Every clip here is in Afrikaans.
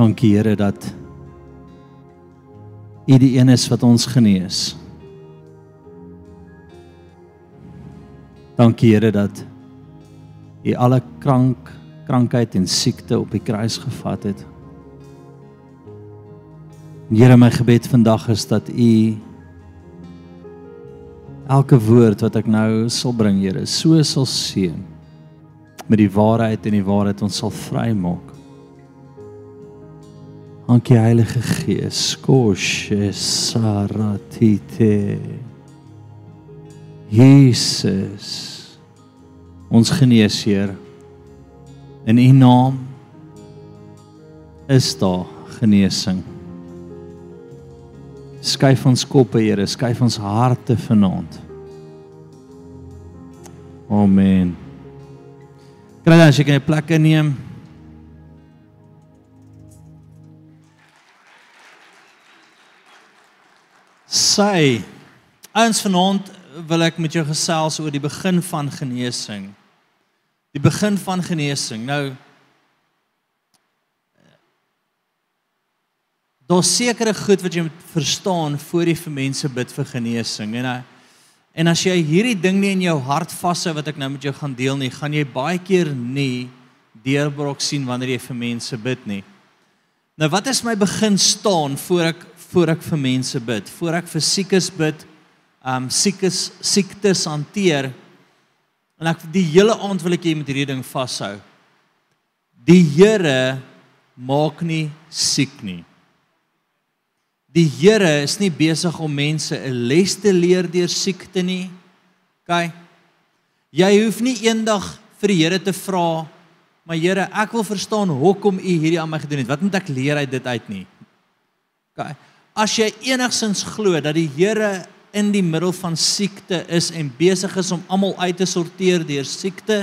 Dankie Here dat U die een is wat ons genees. Dankie Here dat U alle krank krankheid en siekte op die kruis gevat het. Here my gebed vandag is dat U elke woord wat ek nou sal bring, Here, so sal seën met die waarheid en die waarheid ons sal vrymaak. Dankie Heilige Gees. Koshe saratite. Jesus. Ons genees, Heer. In U naam is daar genesing. Skuif ons koppe, Here, skuif ons harte vanaand. Amen. Kry dan as jy kan 'n plek inneem. Sy ons vanaand wil ek met jou gesels oor die begin van genesing. Die begin van genesing. Nou daar's sekere goed wat jy moet verstaan voor jy vir mense bid vir genesing. En en as jy hierdie ding nie in jou hart vashou wat ek nou met jou gaan deel nie, gaan jy baie keer nie deurbrok sien wanneer jy vir mense bid nie. Nou wat is my begin staan voor ek voor ek vir mense bid, voor ek vir siekes bid, um siekes siektes hanteer. En ek die hele aand wil ek jy met hierdie ding vashou. Die Here maak nie siek nie. Die Here is nie besig om mense 'n les te leer deur siekte nie. OK. Jy hoef nie eendag vir die Here te vra, maar Here, ek wil verstaan hoekom U hierdie aan my gedoen het. Wat moet ek leer uit dit uit nie? OK as jy enigsins glo dat die Here in die middel van siekte is en besig is om almal uit te sorteer deur siekte,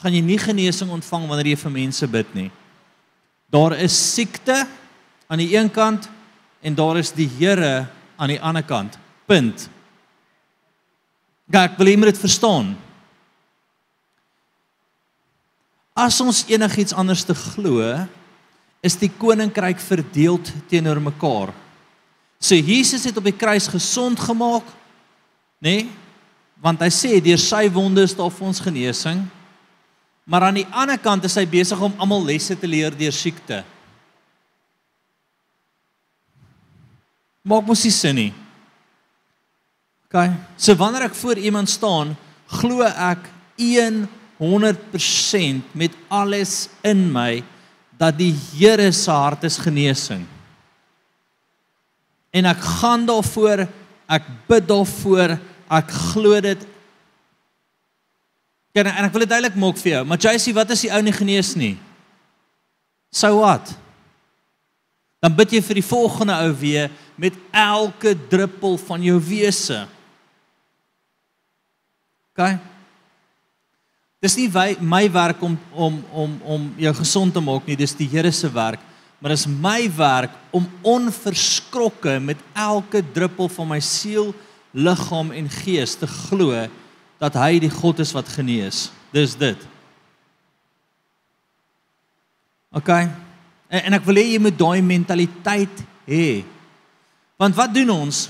gaan jy nie genesing ontvang wanneer jy vir mense bid nie. Daar is siekte aan die een kant en daar is die Here aan die ander kant. Punt. Ek wil hê jy moet dit verstaan. As ons enigiets anders te glo, is die koninkryk verdeeld teenoor mekaar. So Jesus het op die kruis gesond gemaak, nê? Nee? Want hy sê deur sy wonde is daar vir ons genesing. Maar aan die ander kant is hy besig om almal lesse te leer deur siekte. Maak mos nie sin nie. OK. So wanneer ek voor iemand staan, glo ek 100% met alles in my dat die Here se hart is genesing en ek gaan daarvoor, ek bid daarvoor, ek glo dit. Ja, en ek wil dit duidelik maak vir jou, maar jy sê wat as die ou nie genees nie? So wat? Dan bid jy vir die volgende ou weer met elke druppel van jou wese. OK? Dis nie my werk om om om om jou gesond te maak nie, dis die Here se werk maar is my werk om onverskrokke met elke druppel van my siel, liggaam en gees te glo dat hy die God is wat genees. Dis dit. OK. En, en ek wil hê jy moet daai mentaliteit hê. Want wat doen ons?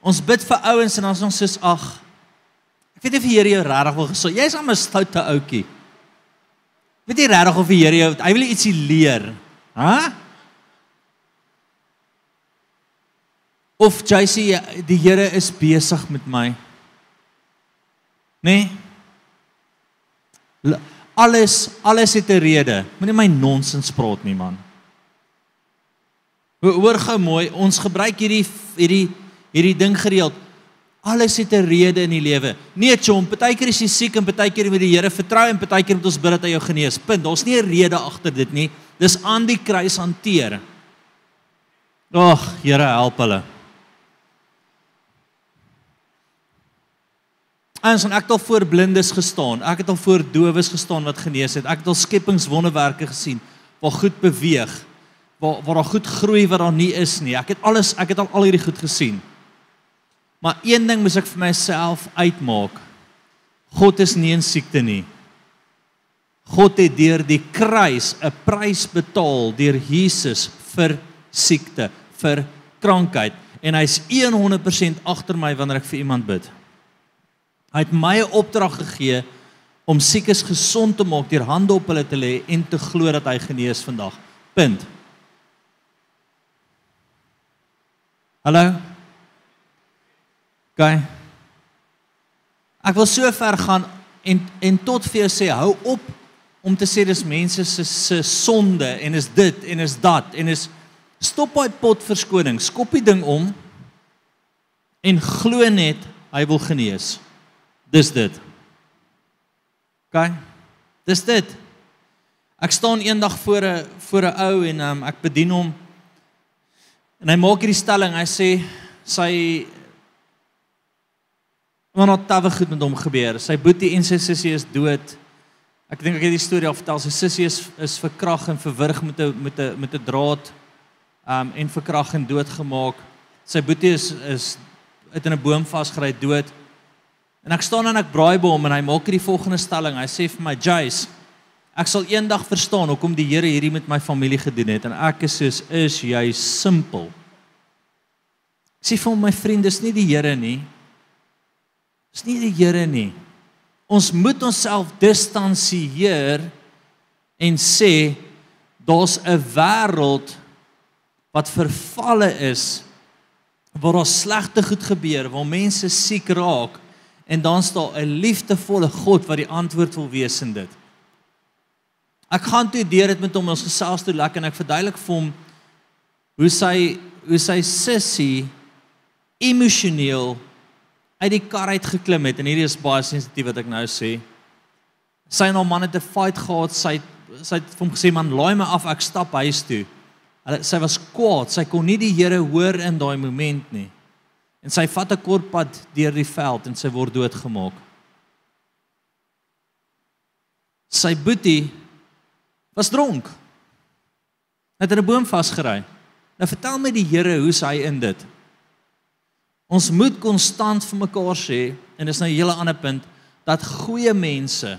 Ons bid vir ouens en ons sê ag ek weet nie of die Here jou regtig wil gesond. Jy's al 'n stoute ouetjie. Weet jy regtig of die Here jou hy wil ietsie leer? Hæ? Of JC die Here is besig met my. Nê? Nee? Alles alles het 'n rede. Moenie my nonsens praat nie man. Hoor gou mooi, ons gebruik hierdie hierdie hierdie ding gereeld. Alles het 'n rede in die lewe. Nee, chom, partykeer is jy siek en partykeer moet die Here vertrou en partykeer moet ons bid dat hy jou genees. Punt. Daar's nie 'n rede agter dit nie. Dis aan die kruis hanteer. Ag, Here help hulle. Ons het al voor blindes gestaan. Ek het al voor dowes gestaan wat genees het. Ek het al skepingswonderwerke gesien waar goed beweeg, waar waar daar goed groei wat daar nie is nie. Ek het alles, ek het al al hierdie goed gesien. Maar een ding moet ek vir myself uitmaak. God is nie in siekte nie. God het deur die kruis 'n prys betaal deur Jesus vir siekte, vir krankheid en hy's 100% agter my wanneer ek vir iemand bid. Hy het my 'n opdrag gegee om siekes gesond te maak deur hande op hulle te lê en te glo dat hy genees vandag. Punt. Hallo. Gaan. Ek wil so ver gaan en en tot vir jou sê hou op om te sê dis mense se se sonde en is dit en is dat en is stop daai pot verskoning, skop die ding om en glo net hy wil genees. Dis dit. OK. Dis dit. Ek staan eendag voor 'n voor 'n ou en um, ek bedien hom en hy maak hierdie stelling. Hy sê sy Maar nou tawe goed met hom gebeur. Sy boetie en sy sussie is dood. Ek dink ek het die storie al vertel. Sy sussie is is verkrag en verwrig met 'n met 'n met 'n draad um en verkrag en doodgemaak. Sy boetie is is uit in 'n boom vasgery dood. En ek staan en ek braai by hom en hy maak hierdie volgende stelling. Hy sê vir my, "Jace, ek sal eendag verstaan hoekom die Here hierdie met my familie gedoen het." En ek is soos, "Is jy simpel?" Ek sê vir my vriend, dis nie die Here nie. Dis nie die Here nie. Ons moet onsself distansieer en sê daar's 'n wêreld wat vervalle is waar daar slegte goed gebeur, waar mense siek raak en dan staan 'n liefdevolle God wat die antwoord wil wees in dit. Ek gaan toe deur dit met hom ons gesels toe lekker en ek verduidelik vir hom hoe sy hoe sy sussie emosioneel uit die kar uit geklim het en hierdie is baie sensitief wat ek nou sê. Sy en haar man het 'n fight gehad. Sy sy het vir hom gesê man, laai my af, ek stap huis toe. Hulle sy was kwaad. Sy kon nie die Here hoor in daai oomblik nie. En sy vat 'n kort pad deur die veld en sy word doodgemaak. Sy boetie was dronk. Het in 'n boom vasgery. Nou vertel my die Here hoe's hy in dit? Ons moet konstant vir mekaar sê en dis nou 'n hele ander punt dat goeie mense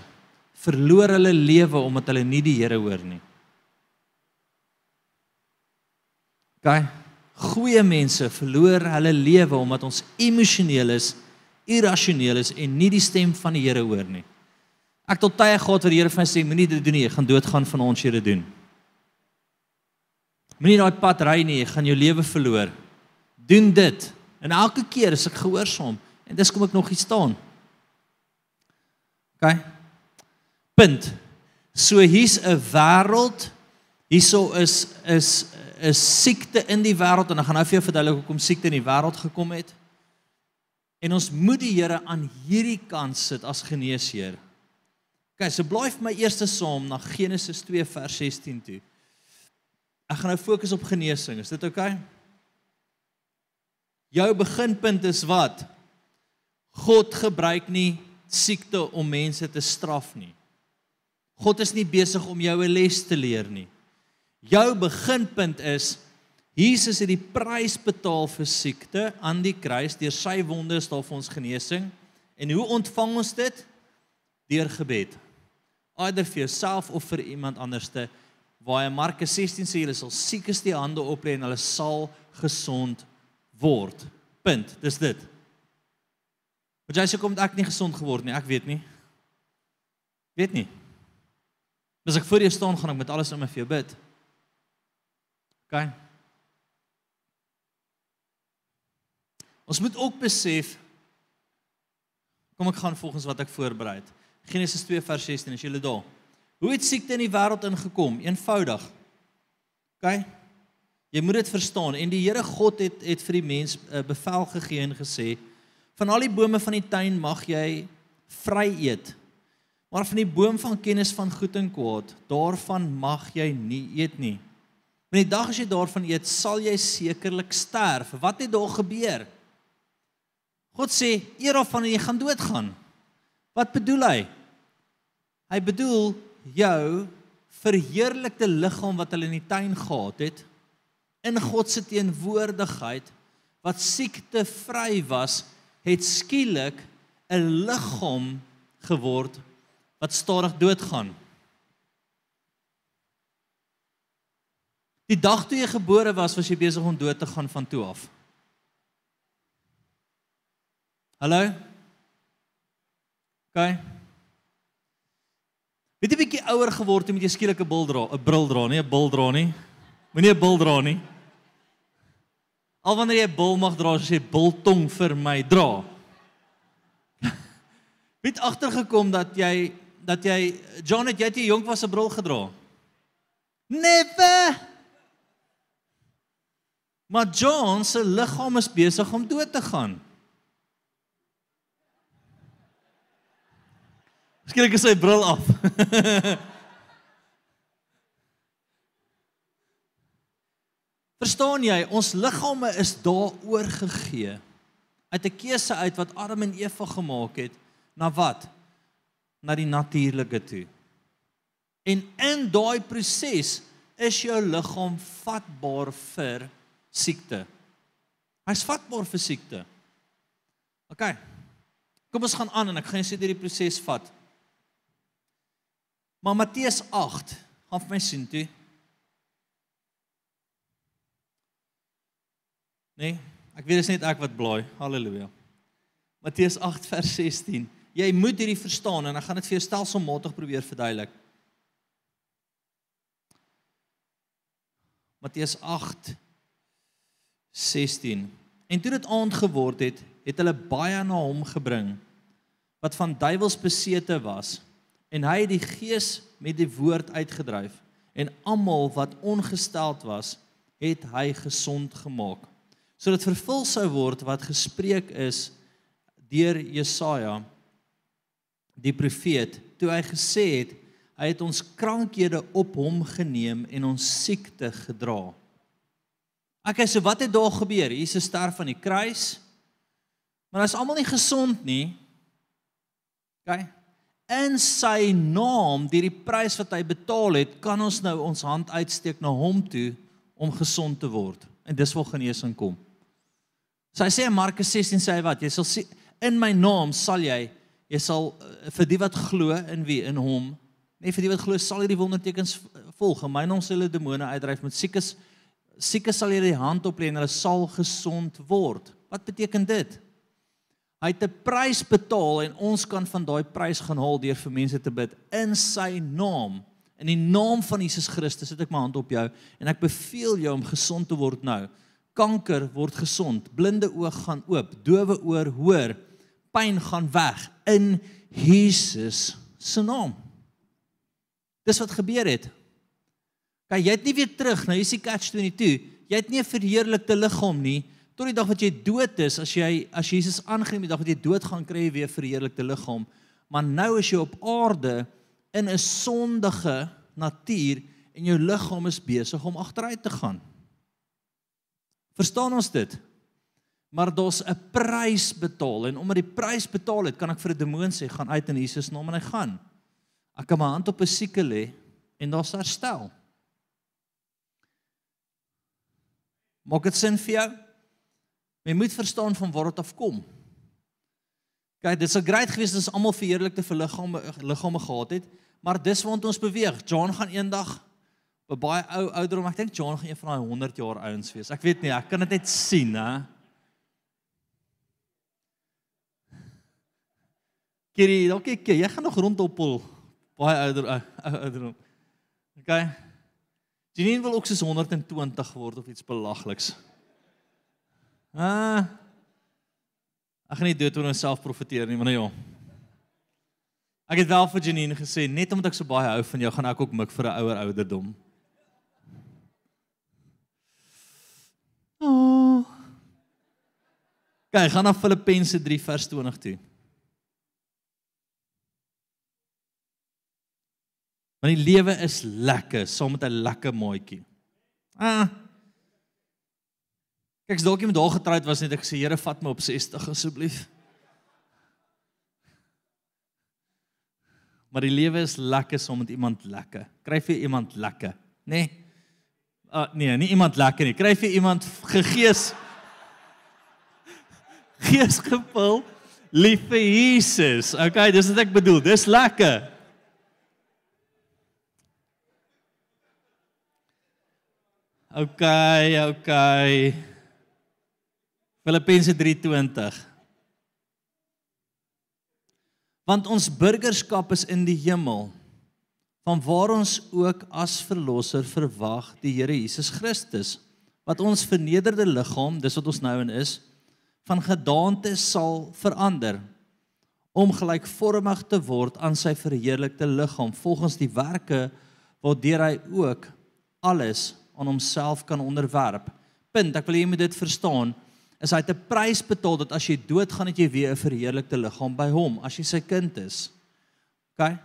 verloor hulle lewe omdat hulle nie die Here hoor nie. OK. Goeie mense verloor hulle lewe omdat ons emosioneel is, irrasioneel is en nie die stem van die Here hoor nie. Ek tot tye gehad wat die Here vir my sê moenie dit doen nie, jy gaan doodgaan van ons dit doen. Moenie daai pad ry nie, jy gaan jou lewe verloor. Doen dit. En elke keer as ek gehoorsaam en dis kom ek nog hier staan. OK. Punt. So hier's 'n wêreld. Hierso is is 'n siekte in die wêreld en ek gaan nou vir jou verduidelik hoekom siekte in die wêreld gekom het. En ons moet die Here aan hierdie kant sit as geneesheer. OK, so blaai vir my eerste saam na Genesis 2 vers 16 toe. Ek gaan nou fokus op genesing. Is dit oukei? Okay? Jou beginpunt is wat? God gebruik nie siekte om mense te straf nie. God is nie besig om jou 'n les te leer nie. Jou beginpunt is Jesus het die prys betaal vir siekte aan die kruis deur sy wonde is daar vir ons genesing. En hoe ontvang ons dit? Deur gebed. Eider vir jouself of vir iemand anderste. Waar in Markus 16 sê julle sal siekes die hande oplê en hulle sal gesond word. Punt. Dis dit. Want jy sê kom ek nie gesond geword nie. Ek weet nie. Weet nie. As ek voor jou staan gaan ek met alles in my vir jou bid. OK. Ons moet ook besef kom ek gaan volgens wat ek voorberei het. Genesis 2 vers 16 is julle daar. Hoe het siekte in die wêreld ingekom? Eenvoudig. OK. Jy moet dit verstaan en die Here God het het vir die mens 'n uh, bevel gegee en gesê van al die bome van die tuin mag jy vry eet. Maar van die boom van kennis van goed en kwaad, daarvan mag jy nie eet nie. Want die dag as jy daarvan eet, sal jy sekerlik sterf. Wat het daar gebeur? God sê eer of van jy gaan doodgaan. Wat bedoel hy? Hy bedoel jou verheerlikte liggaam wat hulle in die tuin gehad het in God se teenwoordigheid wat siekte vry was, het skielik 'n liggaam geword wat stadig doodgaan. Die dag toe jy gebore was, was jy besig om dood te gaan van toe af. Hallo? OK. Weet jy bietjie ouer geword het met jy skielik 'n bil dra, 'n bril dra, nie 'n bil dra nie. Moenie 'n bil dra nie. Al wanneer jy 'n bil mag dra, sê biltong vir my dra. Het agtergekom dat jy dat jy John het jy te jonk was 'n bril gedra? Never. Maar John se liggaam is besig om dood te gaan. Skielik is sy bril af. Verstaan jy, ons liggame is daaroor gegee uit 'n keuse uit wat Adam en Eva gemaak het na wat? Na die natuurlike toe. En in daai proses is jou liggaam vatbaar vir siekte. Hy's vatbaar vir siekte. OK. Kom ons gaan aan en ek gaan jou sê deur die proses vat. Maar Matteus 8, gaan vir my sien toe. Nee, ek weet dit is net ek wat blaai. Halleluja. Matteus 8 vers 16. Jy moet hierdie verstaan en ek gaan dit vir jou stelselmatig probeer verduidelik. Matteus 8 16. En toe dit aand geword het, het hulle baie na hom gebring wat van duiwels besete was. En hy het die gees met die woord uitgedryf en almal wat ongesteld was het hy gesond gemaak. Sodat vervul sou word wat gespreek is deur Jesaja die profeet toe hy gesê het hy het ons krankhede op hom geneem en ons siekte gedra Okay, so wat het daar gebeur? Jesus sterf aan die kruis. Maar as almal nie gesond nie. Okay. In sy naam, deur die prys wat hy betaal het, kan ons nou ons hand uitsteek na hom toe om gesond te word. En dis waar genesing kom. So hy sê in Markus 16 sê hy wat? Jy sal sien in my naam sal jy jy sal eh, vir die wat glo in wie in hom, nee vir die wat glo sal hierdie wondertekens volg. In my naam sal hulle demone uitdryf met siekes siekes sal jy die hand op lê en hulle sal gesond word. Wat beteken dit? Hy het 'n prys betaal en ons kan van daai prys gaan haal deur vir mense te bid in sy naam. In die naam van Jesus Christus sit ek my hand op jou en ek beveel jou om gesond te word nou. Kanker word gesond, blinde oë gaan oop, dowe oor hoor, pyn gaan weg in Jesus se naam. Dis wat gebeur het. Kyk, jy het nie weer terug nou, hier's die catch 22. Jy het nie 'n verheerlikte liggaam nie tot die dag wat jy dood is as jy as Jesus aangeneem die dag wat jy dood gaan kry weer verheerlikte liggaam. Maar nou is jy op aarde in 'n sondige natuur en jou liggaam is besig om agteruit te gaan. Verstaan ons dit? Maar daar's 'n prys betaal en omdat die prys betaal het, kan ek vir 'n demoon sê gaan uit in Jesus naam en hy gaan. Ek kan my hand op 'n sieke lê en daar's herstel. Maak dit sin vir jou? Jy moet verstaan van waar dit afkom. Kyk, dit sou great gewees het as almal verheerlikte vir liggame liggame gehad het, maar dis waar ons beweeg. John gaan eendag op 'n baie ou ouderdom, ek dink John gaan een van daai 100 jaar ouens wees. Ek weet nie, ek kan dit net sien, hè. Kiri, dalk ek jy gaan nog rondop baie ouder ouderdom. Okay. Janine wil ook soos 120 word of iets belagliks. Ah. Ek gaan nie dood oor myself profeteer nie, maar nou ja. Ek het wel vir Janine gesê net omdat ek so baie hou van jou, gaan ek ook mik vir 'n ouer ouderdom. Oh. Kyk, gaan na Filippense 3 vers 20 toe. Want die lewe is lekker saam met 'n lekker maatjie. Ah. Kyk, as dalk iemand daar getroud was net ek sê Here vat my op 60 asseblief. Maar die lewe is lekker saam met iemand lekker. Kry vir iemand lekker, nê? Nee? Uh nee, nie iemand lekker nie. Kry vir iemand gegees geesgevul lief vir Jesus. Okay, dis wat ek bedoel. Dis lekker. Okay, okay. Filippense 3:20. Want ons burgerskap is in die hemel, van waar ons ook as verlosser verwag die Here Jesus Christus, wat ons vernederde liggaam, dis wat ons nou in is, van gedaante sal verander om gelykvormig te word aan sy verheerlikte liggaam volgens die werke waardeur hy ook alles aan homself kan onderwerp. Punt, ek wil jy moet dit verstaan, is hy het 'n prys betaal dat as jy doodgaan het jy weer 'n verheerlikte liggaam by hom as jy sy kind is. OK?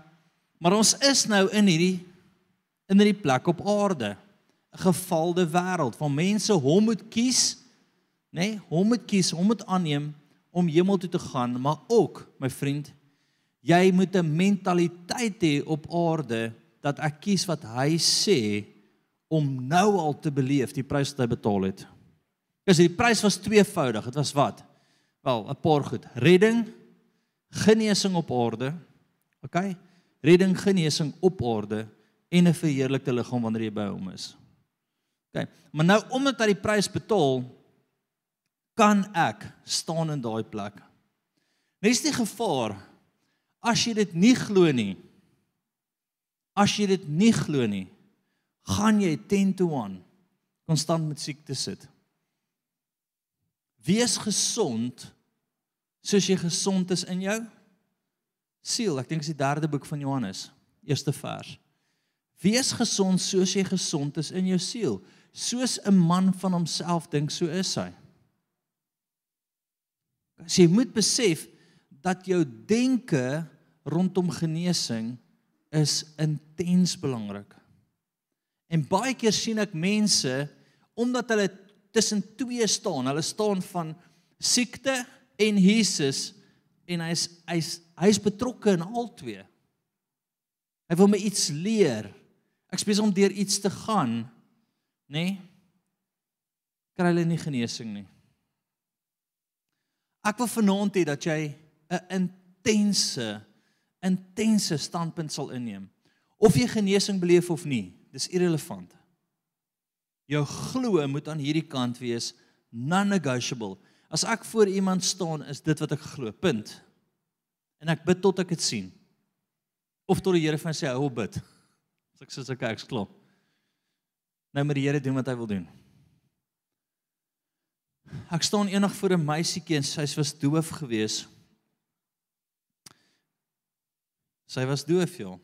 Maar ons is nou in hierdie in hierdie plek op aarde, 'n gefalde wêreld waar mense hom moet kies, nê? Nee, hom moet kies, hom moet aanneem om hemel toe te gaan, maar ook, my vriend, jy moet 'n mentaliteit hê op aarde dat ek kies wat hy sê om nou al te beleef die prys wat hy betaal het. Dis die prys was tweevoudig. Dit was wat? Wel, 'n paar goed. Redding, genesing op aarde. OK? Redding, genesing op aarde en 'n verheerlikte liggaam wanneer jy by hom is. OK. Maar nou omdat hy die prys betaal, kan ek staan in daai plek. Nes die gevaar as jy dit nie glo nie. As jy dit nie glo nie, gaan jy 10 to 1 konstant met siekte sit. Wees gesond soos jy gesond is in jou siel. Ek dink dit is die derde boek van Johannes, eerste vers. Wees gesond soos jy gesond is in jou siel. Soos 'n man van homself dink, so is hy. As jy moet besef dat jou denke rondom genesing is intens belangrik. En baie keer sien ek mense omdat hulle tussen twee staan, hulle staan van siekte en Jesus en hy's hy's hy's betrokke in al twee. Hy wil my iets leer. Ek spesiaal om deur iets te gaan, nê? Nee, kry hulle nie genesing nie. Ek wil vanaand hê dat jy 'n intense intense standpunt sal inneem. Of jy genesing beleef of nie, dis irrelevant. Jou glo moet aan hierdie kant wees non-negotiable. As ek voor iemand staan, is dit wat ek glo. Punt. En ek bid tot ek dit sien. Of tot die Here van sê hou bid. As ek sê ek ek's klaar. Nou moet die Here doen wat hy wil doen. Ek staan eendag voor 'n meisietjie en sy was doof geweest. Sy was doof, ja.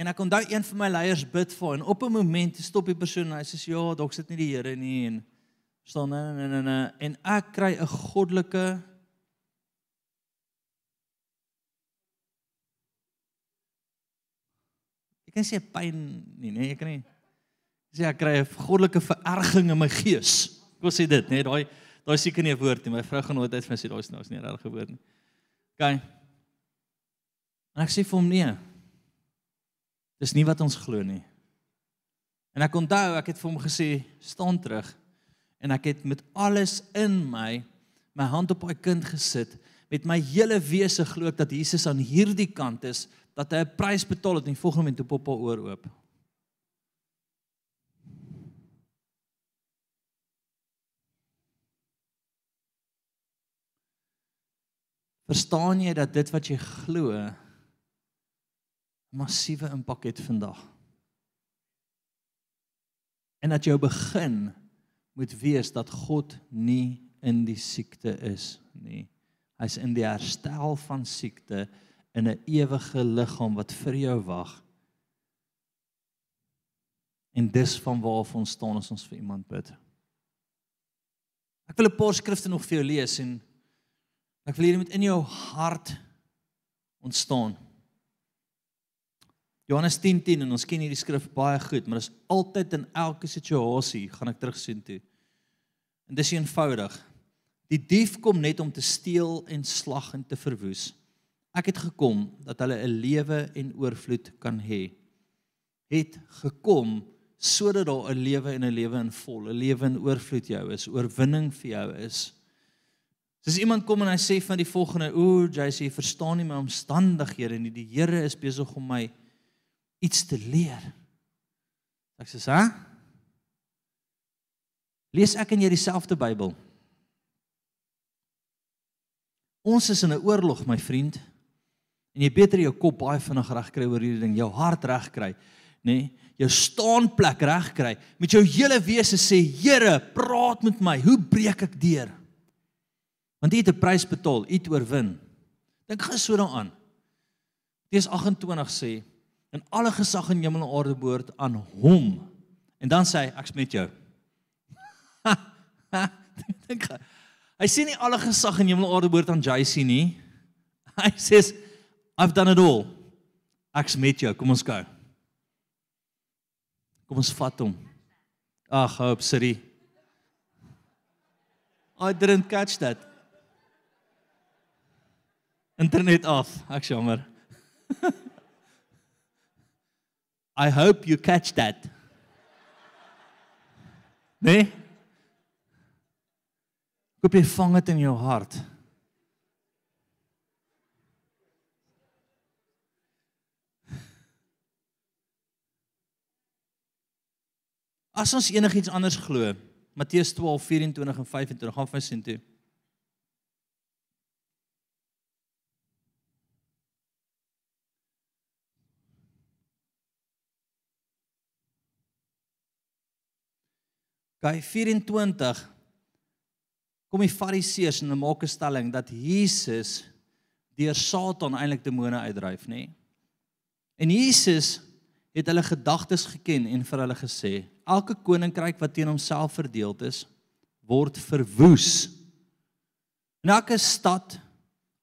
En ek onthou een van my leiers bid vir en op 'n oomblik stop die persoon en hy sê ja, dalk sit nie die Here nie en staan nee nee nee nee en ek kry 'n goddelike Ek kan sê pyn nie, nee, ek kan nie sê ek kry 'n goddelike vererging in my gees. Ek wil sê dit, nee, daai daai seker nie 'n woord nie. My vrou gaan nooit uit vir my sê daai is nou is nie 'n regte woord nie. OK. En ek sê vir hom nee. Dis nie wat ons glo nie. En ek onthou ek het vir hom gesê staan terug en ek het met alles in my my hand op hy kind gesit met my hele wese glo ek dat Jesus aan hierdie kant is dat hy 'n prys betaal het en volgende oomblik op haar oor oop. Verstaan jy dat dit wat jy glo massiewe impak het vandag. En dat jou begin moet wees dat God nie in die siekte is nie. Hy's in die herstel van siekte in 'n ewige liggaam wat vir jou wag. En dis van waar ons staan as ons vir iemand bid. Ek wil 'n paar skrifte nog vir jou lees en ek wil jy moet in jou hart ontstaan. Johannes 10:10 10, en ons ken hierdie skrif baie goed, maar dit is altyd in elke situasie gaan ek terugsien toe. En dis eenvoudig. Die dief kom net om te steel en slag en te verwoes. Ek het gekom dat hulle 'n lewe en oorvloed kan hê. Het gekom sodat daar 'n lewe en 'n lewe in vol, 'n lewe in oorvloed jou is, oorwinning vir jou is. Soos iemand kom en hy sê van die volgende, "Ooh, JC, verstaan nie my omstandighede nie. Die Here is besig om my iets te leer. Ek sê, "Hæ? Lees ek en jy dieselfde Bybel? Ons is in 'n oorlog, my vriend. En jy beter jou kop baie vinnig reg kry oor hierdie ding, jou hart reg kry, nê? Nee, jou staanplek reg kry. Met jou hele wese sê, Here, praat met my. Hoe breek ek deur? Want U het 'n prys betaal, U het oorwin. Dink gou so daaraan. Matteus 28 sê, en alle gesag in hemel en aarde behoort aan Hom. En dan sê hy, ek's met jou. Dink. Hy sê nie alle gesag in hemel en aarde behoort aan JC nie. Hy sê I've done it all. Ek's met jou. Kom ons gou. Kom ons vat hom. Ag, hoop Siri. I didn't catch that. Internet af. Ek jammer. I hope you catch that. Nee? Koop jy vang dit in jou hart. As ons enigiets anders glo, Matteus 12:24 en 25, gaan vir sien toe. Gaan 24 kom die fariseërs en hulle maak 'n stelling dat Jesus deur Satan eintlik demone uitdryf, nê? Nee? En Jesus het hulle gedagtes geken en vir hulle gesê: Elke koninkryk wat teen homself verdeeld is, word verwoes. En elke stad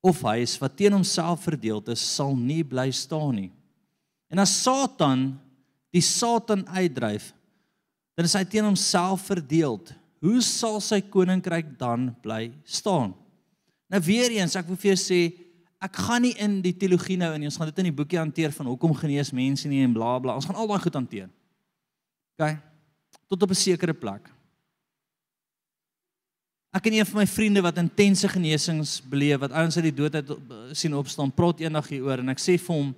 of huis wat teen homself verdeeld is, sal nie bly staan nie. En as Satan die Satan uitdryf, dan is hy teen homself verdeeld hoe sal sy koninkryk dan bly staan? Nou weer eens, ek wil vir jou sê, ek gaan nie in die teologie nou in, ons gaan dit in die boekie hanteer van hoekom genees mense nie en bla bla. Ons gaan al daai goed hanteer. OK. Tot op 'n sekere plek. Ek en een van my vriende wat intense genesings beleef, wat ouens uit die dood uit sien opstaan, praat eendag hieroor en ek sê vir hom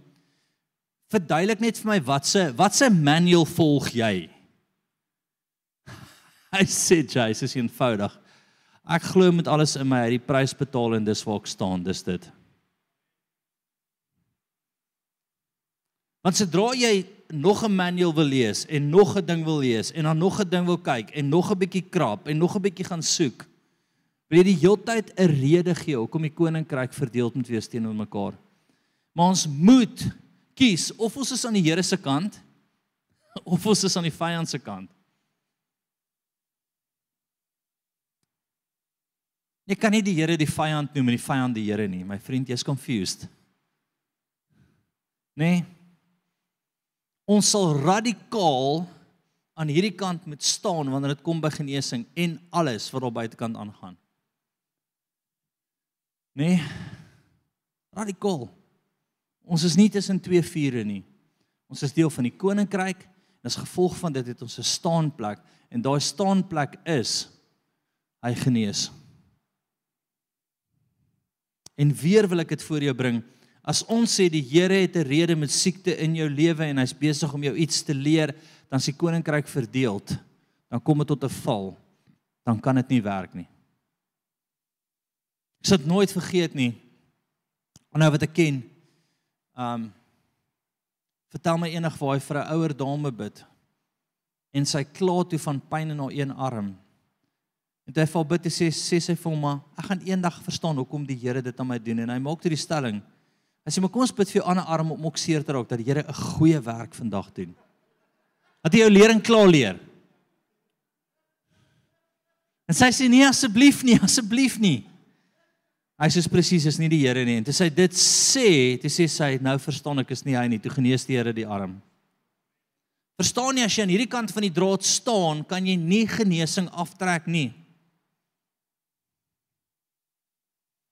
verduidelik net vir my wat se wat se manual volg jy? Hy sê Jace is eenvoudig. Ek glo met alles in my hy die prys betaal en dis waar ek staan, dis dit. Want sodra jy nog 'n manual wil lees en nog 'n ding wil lees en dan nog 'n ding wil kyk en nog 'n bietjie krap en nog 'n bietjie gaan soek, wil jy die heeltyd 'n rede gee hoekom die koninkryk verdeel moet wees teenoor mekaar. Maar ons moet kies of ons is aan die Here se kant of ons is aan die vyand se kant. Jy kan nie die Here die vyand noem en die vyand die Here nie. My vriend, jy's confused. Nee. Ons sal radikaal aan hierdie kant moet staan wanneer dit kom by genesing en alles wat op buitekant aangaan. Nee. Radikaal. Ons is nie tussen twee vure nie. Ons is deel van die koninkryk en as gevolg van dit het ons 'n staanplek en daai staanplek is hy genees. En weer wil ek dit voor jou bring. As ons sê die Here het 'n rede met siekte in jou lewe en hy's besig om jou iets te leer, dan is die koninkryk verdeeld. Dan kom dit tot 'n val. Dan kan dit nie werk nie. Ek sal dit nooit vergeet nie. Nou wat ek ken. Um vertel my enig waar hy vir 'n ouer dame bid en sy kla toe van pyn in haar een arm En hy val bid en sê sê sy vir hom ek gaan eendag verstaan hoekom die Here dit aan my doen en hy maak toe die stelling. Hy sê maar kom ons bid vir jou ander arm om ook seer te raak dat die Here 'n goeie werk vandag doen. Dat hy jou lering klaar leer. En sy sê nee asseblief nie, asseblief nie. Hy sê presies is nie die Here nie en toe sy dit sê, toe sê sy nou verstaan ek is nie hy nie, toe genees die Here die arm. Verstaan jy as jy aan hierdie kant van die draad staan, kan jy nie genesing aftrek nie.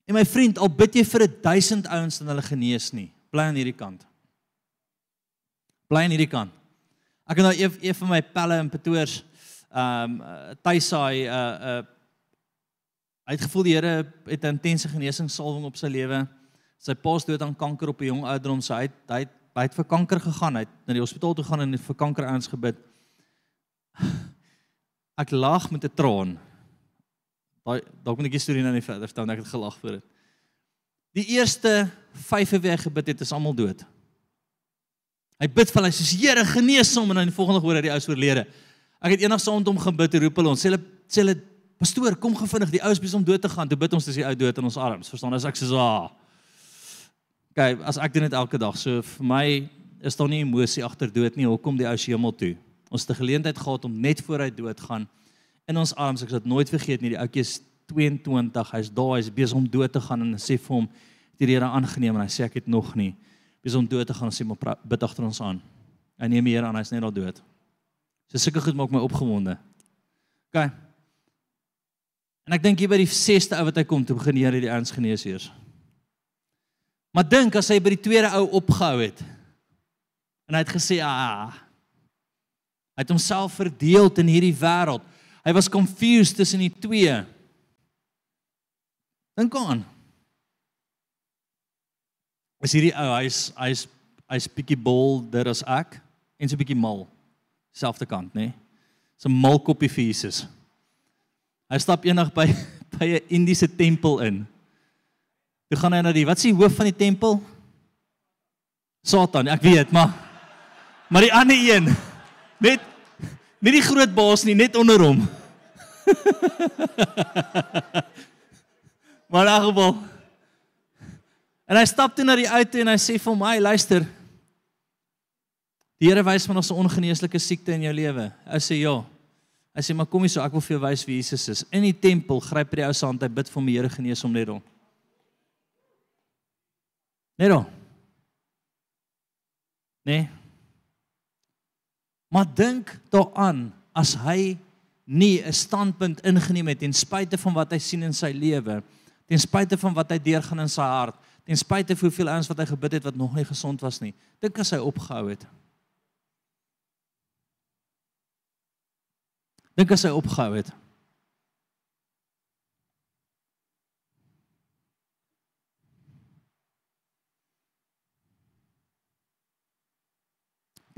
En my vriend, al bid jy vir 1000 ouens dan hulle genees nie. Bly aan hierdie kant. Bly aan hierdie kant. Ek het nou een, een van my pelle in Pretoria ehm um, tuisaai uh uh hy het gevoel die Here het 'n intense genesingssalwing op sy lewe. Sy pa's dood aan kanker op 'n jong ouderdom, so hy het, hy het hy het vir kanker gegaan. Hy het na die hospitaal toe gaan en vir kanker ouens gebid. Ek lag met 'n traan. Daai dalk moet ek die storie nou nie verder vertel, ek het gelag vir dit. Die eerste 5 weke gebid het, is almal dood. Hy bid vir hulle, hy sê Here genees hom en dan die volgende hoor hy die ou is oorlede. Ek het eendag saam met hom gebid, roep hulle ons, sê hulle sê hulle pastoor, kom gevinnig, die ou is besig om dood te gaan. Toe bid ons dis die ou dood in ons arms. Verstaan? As ek sê ah. Kyk, as ek doen dit elke dag, so vir my is daar nie emosie agter dood nie. Hoekom die ou se hemel toe? Ons het 'n geleentheid gehad om net voor hy dood gaan in ons arms. Ek sal dit nooit vergeet nie. Die ouetjie is 22. Hy's daar, hy's besig om dood te gaan en sê vir hom, "Die Here aangeneem," en hy sê, "Ek het nog nie." Besig om dood te gaan en sê, "Maar bid agter ons aan." Hy neem die Here aan, hy's net al dood. So sulke goed maak my opgewonde. OK. En ek dink hier by die 6ste ou wat hy kom, toe begin die Here die ouens genees eers. Maar dink as hy by die tweede ou opgehou het. En hy het gesê, "Ah, Hy het homself verdeel in hierdie wêreld. Hy was confused tussen die twee. Dink aan. Is hierdie ou, hy's hy's hy's bietjie bolder as ek en so bietjie mal. Selfde kant, nê? Nee? So 'n mal koppie vir Jesus. Hy stap eendag by by 'n Indiese tempel in. Toe gaan hy na die wat is die hoof van die tempel? Satan, ek weet, maar maar die ander een Net nie die groot baas nie, net onder hom. maar geval. En hy stap toe na die auto en hy sê vir my, luister. Die Here wys van ons 'n ongeneeslike siekte in jou lewe. Hy sê ja. Hy sê maar kom hier so, ek wil vir jou wys wie Jesus is. In die tempel gryp hy die ou se hand, hy bid vir hom, die Here genees hom net hom. Net hom. Nee. Maar dink daaraan as hy nie 'n standpunt ingeneem het ten spyte van wat hy sien in sy lewe, ten spyte van wat hy deurgaan in sy hart, ten spyte van hoeveel ouens wat hy gebid het wat nog nie gesond was nie. Dink as hy opgehou het. Dink as hy opgehou het.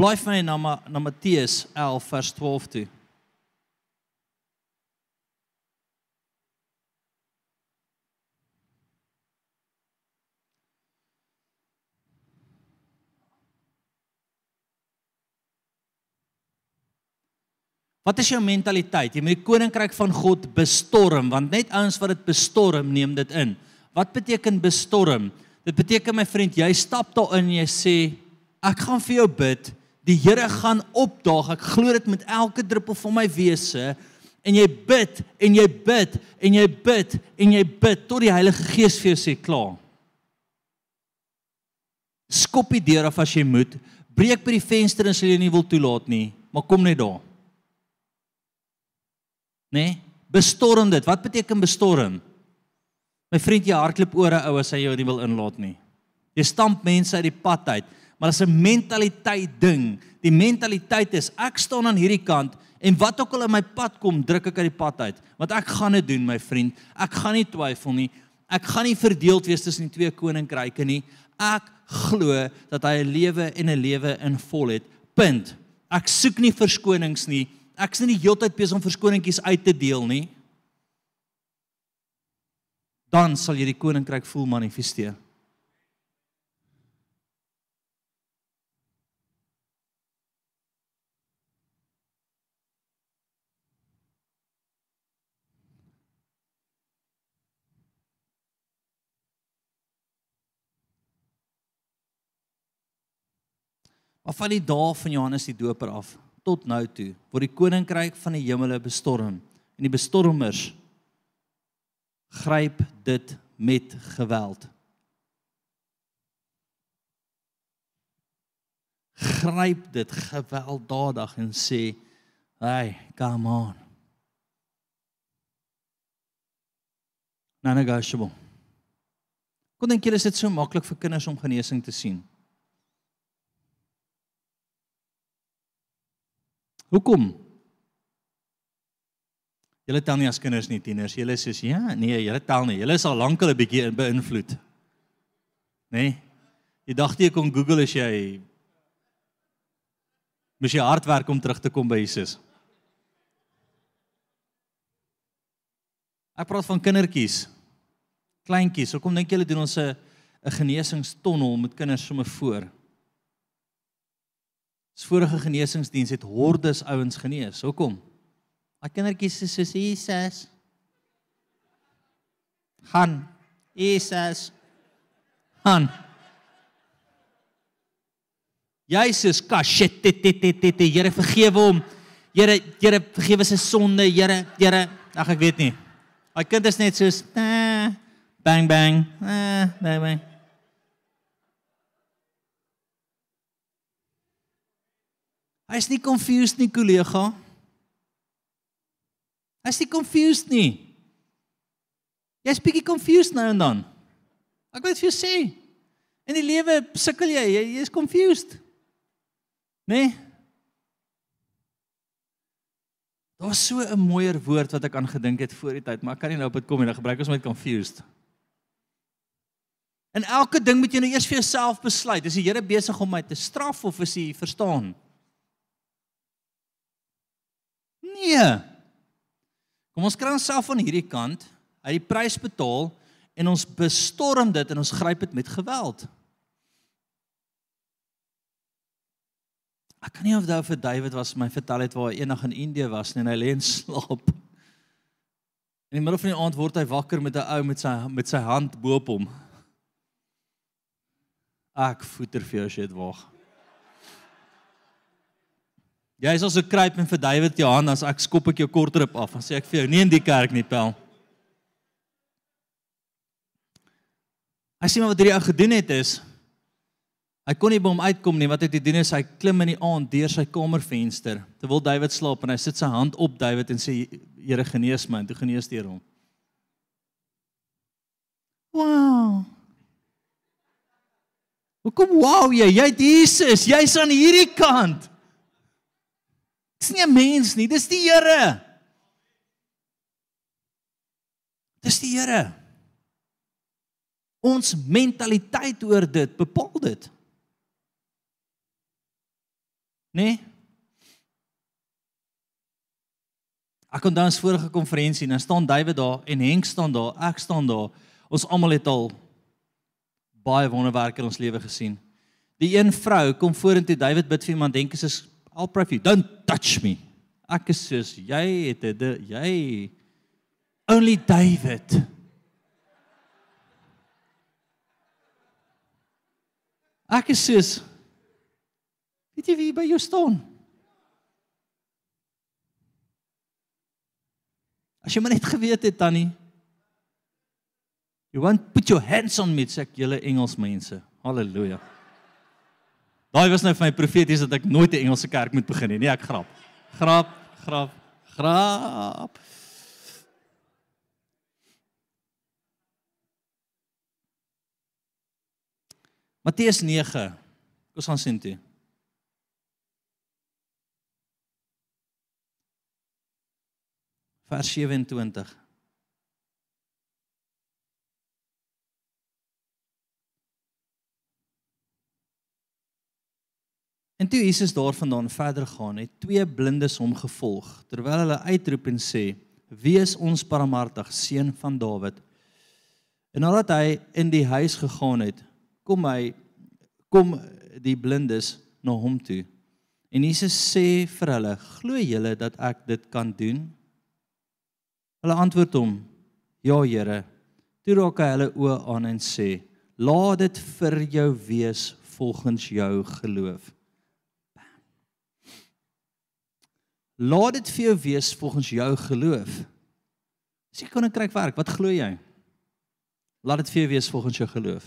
Blaai vir my na na Matteus 11 vers 12 toe. Wat is jou mentaliteit? Jy moet die koninkryk van God bestorm want net ouens wat dit bestorm neem dit in. Wat beteken bestorm? Dit beteken my vriend, jy stap daarin en jy sê ek gaan vir jou bid Die Here gaan opdaag. Ek glo dit met elke druppel van my wese en jy bid en jy bid en jy bid en jy bid tot die Heilige Gees vir jou sê klaar. Skop die deur af as jy moet. Breek by die venster as jy nie wil toelaat nie, maar kom net daar. Nee, bestorm dit. Wat beteken bestorm? My vriend, jy hardloop oor 'n ou as hy jou nie wil inlaat nie. Jy stamp mense uit die pad uit maar dit is 'n mentaliteit ding. Die mentaliteit is ek staan aan hierdie kant en wat ook al in my pad kom, druk ek uit die pad uit, want ek gaan dit doen, my vriend. Ek gaan nie twyfel nie. Ek gaan nie verdeeld wees tussen die twee koninkryke nie. Ek glo dat hy 'n lewe en 'n lewe in volheid. Punt. Ek soek nie verskonings nie. Ek nie die hele tyd besig om verskoningkies uit te deel nie. Dan sal jy die koninkryk voel manifesteer. Maar van die dae van Johannes die Doper af tot nou toe word die koninkryk van die hemele bestorm en die bestormers gryp dit met geweld. Gryp dit gewelddadig en sê, "Hey, come on." Nanagashabo. Kon dink jy is dit so maklik vir kinders om genesing te sien? Hoekom? Julle tel nie as kinders nie, tieners. Julle sê ja, nee, julle tel nie. Julle is al lank al 'n bietjie beïnvloed. Nê? Nee? Jy dacht jy kon Google as jy mis jy hard werk om terug te kom by Jesus. Ek praat van kindertjies. Kleintjies. Hoekom dink julle doen ons 'n 'n genesingstonnel met kinders sommer voor? Ons vorige genesingsdiens het hordes ouens genees. Hoekom? Daai kindertjies is soos Jesus. Han. Jesus. Han. Jesus, kashit, Here vergewe hom. Here, Here vergewe sy sonde, Here, Here. Ag ek weet nie. Daai kind is net soos eh, bang bang, eh, bang bang. Hy's nie confused nie, kollega. Hy's nie confused nie. Jy's bietjie confused nou en dan. Ek wil dit vir jou sê. In die lewe sukkel jy, jy is confused. Né? Nee? Daar's so 'n mooier woord wat ek aan gedink het voor die tyd, maar ek kan nie nou op dit kom nie, dan gebruik ons met confused. En elke ding moet jy nou eers vir jouself besluit. Is die Here besig om my te straf of is hy verstaan? Nee. Kom ons kry onsself van hierdie kant, uit die prys betaal en ons bestorm dit en ons gryp dit met geweld. Ek kan nie onthou vir David was my vertel het waar hy eendag in Indië was en hy lê en slaap. In die middel van die aand word hy wakker met 'n ou met sy met sy hand bo op hom. Ek voeter vir jou as jy dit waag. Jy is also kruip en vir David Johan as ek skop ek jou kortrip af en sê ek vir jou nie in die kerk nie pel. Hy sê maar wat hierdie ou gedoen het is Hy kon nie by hom uitkom nie. Wat het hy doen is hy klim in die aand deur sy kamervenster terwyl David slaap en hy sit sy hand op David en sê Here genees my en toe genees deur hom. Wow. Hoekom wow jy? Jy't Jesus. Jy's aan hierdie kant. Dis nie 'n mens nie, dis die Here. Dis die Here. Ons mentaliteit oor dit bepaal dit. Nee? Ek kon dan vorige konferensie en dan staan David daar en Henk staan daar, ek staan daar. Ons almal het al baie wonderwerke in ons lewe gesien. Die een vrou kom vorentoe David bid vir iemand dink is I'll pray for you. Don't touch me. Ek is soos jy het dit jy only David. Ek is soos Weet jy wie by jou staan? As jy maar net geweet het tannie. You want put your hands on me, sê julle Engels mense. Halleluja. Daai was nou vir my profeties dat ek nooit 'n Engelse kerk moet begin nie. Nee, ek grap. Grap, grap, grap. Matteus 9. Kom ons gaan sien toe. vers 27. En toe Jesus daarvandaan verder gaan, het twee blindes hom gevolg terwyl hulle uitroep en sê: "Wees ons barmhartig, seun van Dawid." En nadat hy in die huis gegaan het, kom hy kom die blindes na hom toe. En Jesus sê vir hulle: "Glo julle dat ek dit kan doen?" Hulle antwoord hom: "Ja, Here." Toe raak hy hulle oë aan en sê: "Laat dit vir jou wees volgens jou geloof." Laat dit vir jou wees volgens jou geloof. As jy koninkryk werk, wat glo jy? Laat dit vir jou wees volgens jou geloof.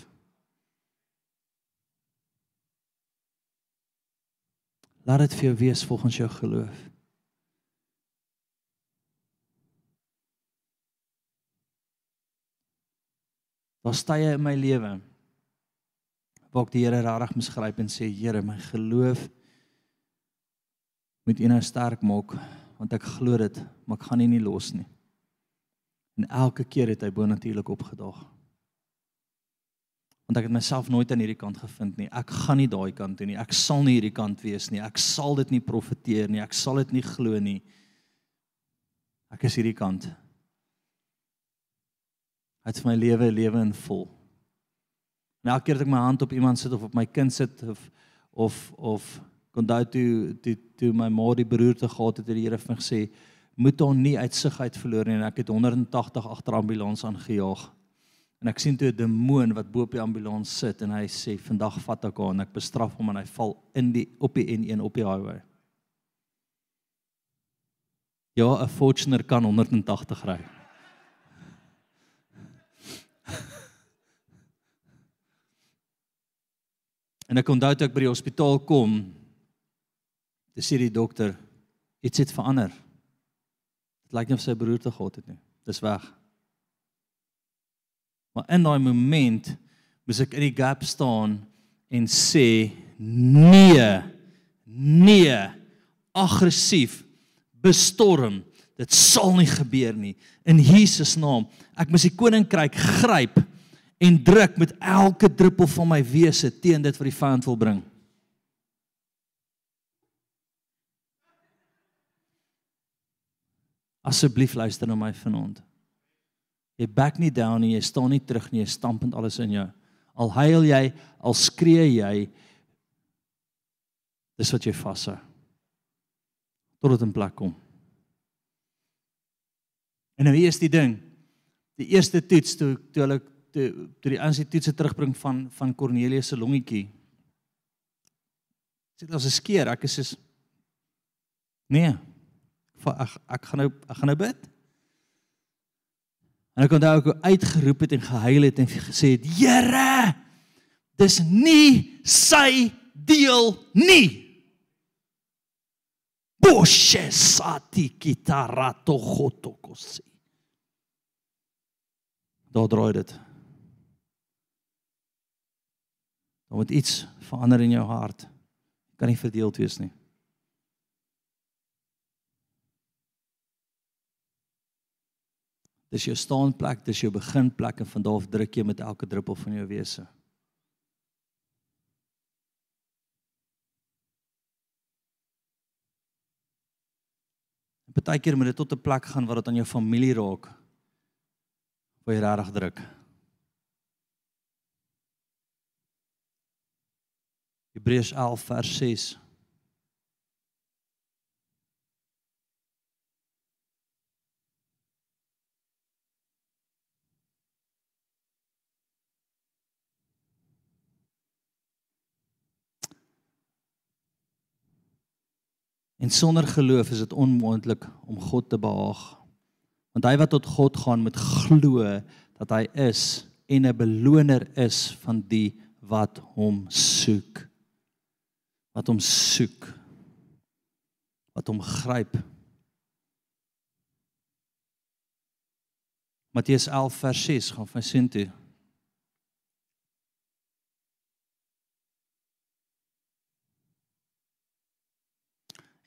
Laat dit vir jou wees volgens jou geloof. Daar stye in my lewe waar ek die Here regtig misgryp en sê Here, my geloof moet U nou sterk maak want ek glo dit, maar ek gaan U nie los nie. En elke keer het hy bonatuurlik opgedaag. Want ek het myself nooit aan hierdie kant gevind nie. Ek gaan nie daai kant toe nie. Ek sal nie hierdie kant wees nie. Ek sal dit nie profeteer nie. Ek sal dit nie glo nie. Ek is hierdie kant. Hy het vir my lewe 'n lewe in vol. En elke keer as ek my hand op iemand sit of op my kind sit of of of kon daai toe toe toe my ma die beroerte gehad het, het die Here vir my gesê moet hom nie uit sig uit verloor nie en ek het 180 agter ambulans aangejaag. En ek sien toe 'n demoon wat bo op die ambulans sit en hy sê vandag vat ek hom en ek bestraf hom en hy val in die op die N1 op die highway. Ja, 'n Fortuner kan 180 ry. En ek onthou toe ek by die hospitaal kom, dis sê die dokter, iets het verander. Dit lyk nie of sy beroerte gehad het nie. Dis weg. Maar in daai oomblik moes ek in die gap staan en sê nee. Nee. Aggressief bestorm. Dit sal nie gebeur nie in Jesus naam. Ek moet die koninkryk gryp en druk met elke druppel van my wese teen dit wat die vyand wil bring. Asseblief luister na my vanaand. Jy back nie down nie, jy staan nie terug nie, jy stamp met alles in jou. Al huil jy, al skree jy, dis wat jy vashou. Tot dit in plek kom. En nou hier is die ding. Die eerste toets toe toe hulle toe toe die aansie toetse terugbring van van Cornelius se longetjie. Sê dit as 'n skeer, ek is soos nee. Ek ek gaan nou ek gaan nou bid. En ek onthou ek uitgeroep het en gehuil het en gesê het: "Here, dis nie sy deel nie." Boshe sati kitarato khotokosi. Daar draai dit. Daar moet iets verander in jou hart. Kan nie verdeeld wees nie. Dis jou staanplek, dis jou beginplek en van daar af druk jy met elke druppel van jou wese. Partykeer moet dit tot 'n plek gaan waar dit aan jou familie raak. Waar jy regtig druk. Hebreërs 11 vers 6 En sonder geloof is dit onmoontlik om God te behaag. Want hy wat tot God gaan moet glo dat hy is en 'n beloner is van die wat hom soek. Wat hom soek. Wat hom gryp. Matteus 11 vers 6 gaan van sin toe.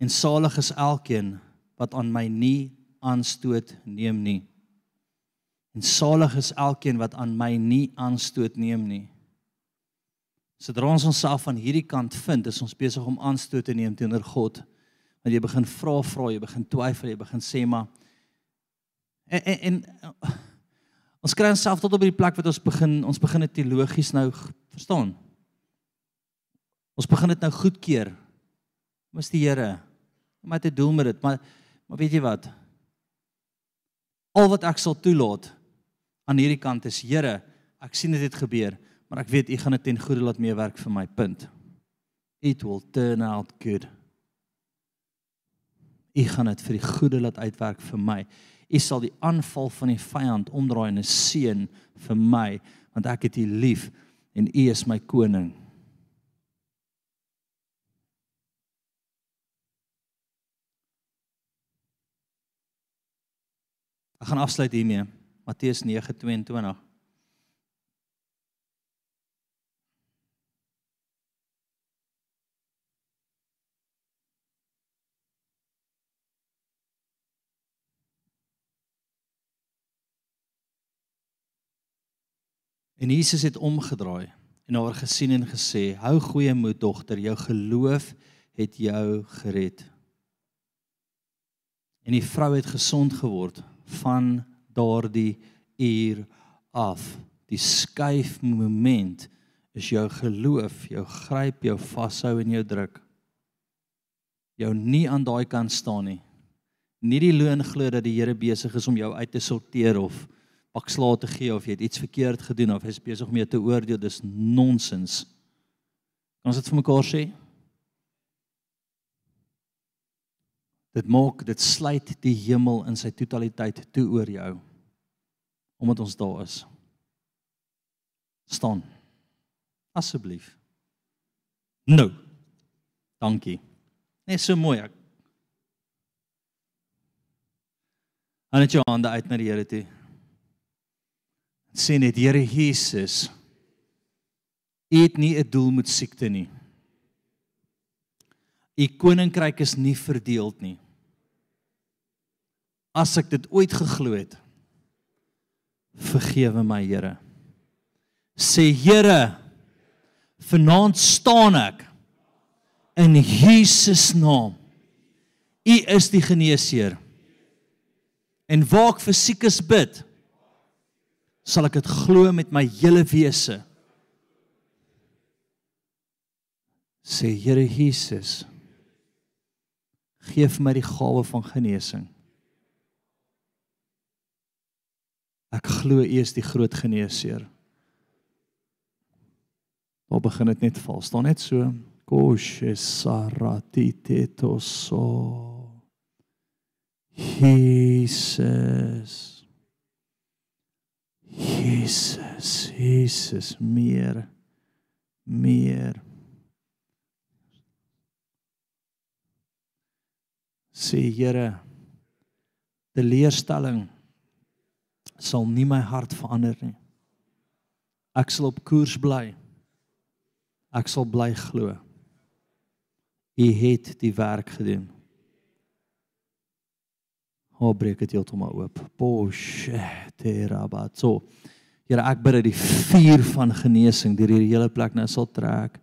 En salig is elkeen wat aan my nie aanstoot neem nie. En salig is elkeen wat aan my nie aanstoot neem nie. Sodra ons onsself aan hierdie kant vind, is ons besig om aanstoot te neem teenoor God. Want jy begin vra, vra, jy begin twyfel, jy begin sê maar en, en, en ons kry onsself tot op die plek wat ons begin ons begin dit teologies nou verstaan. Ons begin dit nou goedkeur. Mis die Here maar te doel met dit, maar maar weet jy wat? Al wat ek sal toelaat aan hierdie kant is Here, ek sien dit het gebeur, maar ek weet U gaan dit ten goeie laat meewerk vir my punt. It will turn out good. U gaan dit vir die goeie laat uitwerk vir my. U sal die aanval van die vyand omdraai in 'n seën vir my, want ek het U lief en U is my koning. Ek gaan afsluit hiermee. Matteus 9:22. En Jesus het omgedraai en haar gesien en gesê: "Hou goeie moed, dogter, jou geloof het jou gered." En die vrou het gesond geword van daardie uur af. Die skuif moment is jou geloof, jou gryp, jou vashou en jou druk. Jou nie aan daai kant staan nie. Nie die loon glo dat die Here besig is om jou uit te sorteer of pak slaag te gee of jy het iets verkeerd gedoen of hy is besig om jou te oordeel. Dis nonsens. Kan ons dit vir mekaar sê? Dit maak dit sluit die hemel in sy totaliteit toe oor jou omdat ons daar is. staan. Asseblief. Nou. Dankie. Net so mooi ek. Aan net jou hande uit na die Here toe. Sê net Here Jesus. U het nie 'n doel met siekte nie. U koninkryk is nie verdeeld nie as ek dit ooit geglo het. Vergewe my, Here. Sê Here, vanaand staan ek in Jesus naam. U is die geneesheer. En waar ek vir siekes bid, sal ek dit glo met my hele wese. Sê Here Jesus, gee vir my die gawe van genesing. Ek glo U is die groot geneesheer. Daar begin dit net val. Staan net so. Koshe sarati tetoso. Jesus. Jesus, Jesus meer meer. Sê Here, die leerstelling sal nie my hart verander nie. Ek sal op koers bly. Ek sal bly glo. U het die werk gedoen. Hoe breek dit heeltemal oop. Poshe terabatso. Here ek bid dat die vuur van genesing deur hierdie hele plek nou sal trek.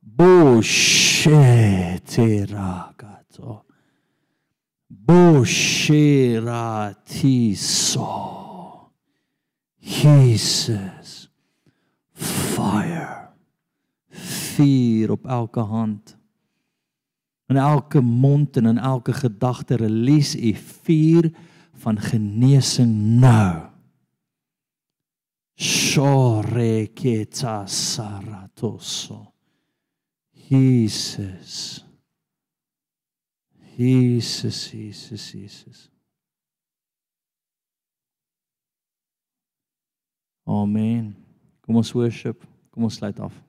Boshe teragato. Jesus fire vuur op elke hand. In elke mond en in elke gedagte release u vuur van genesing nou. Shore ketsa saratoso Jesus Jesus Jesus Jesus Amen. Kom ons worship. Kom ons sluit af.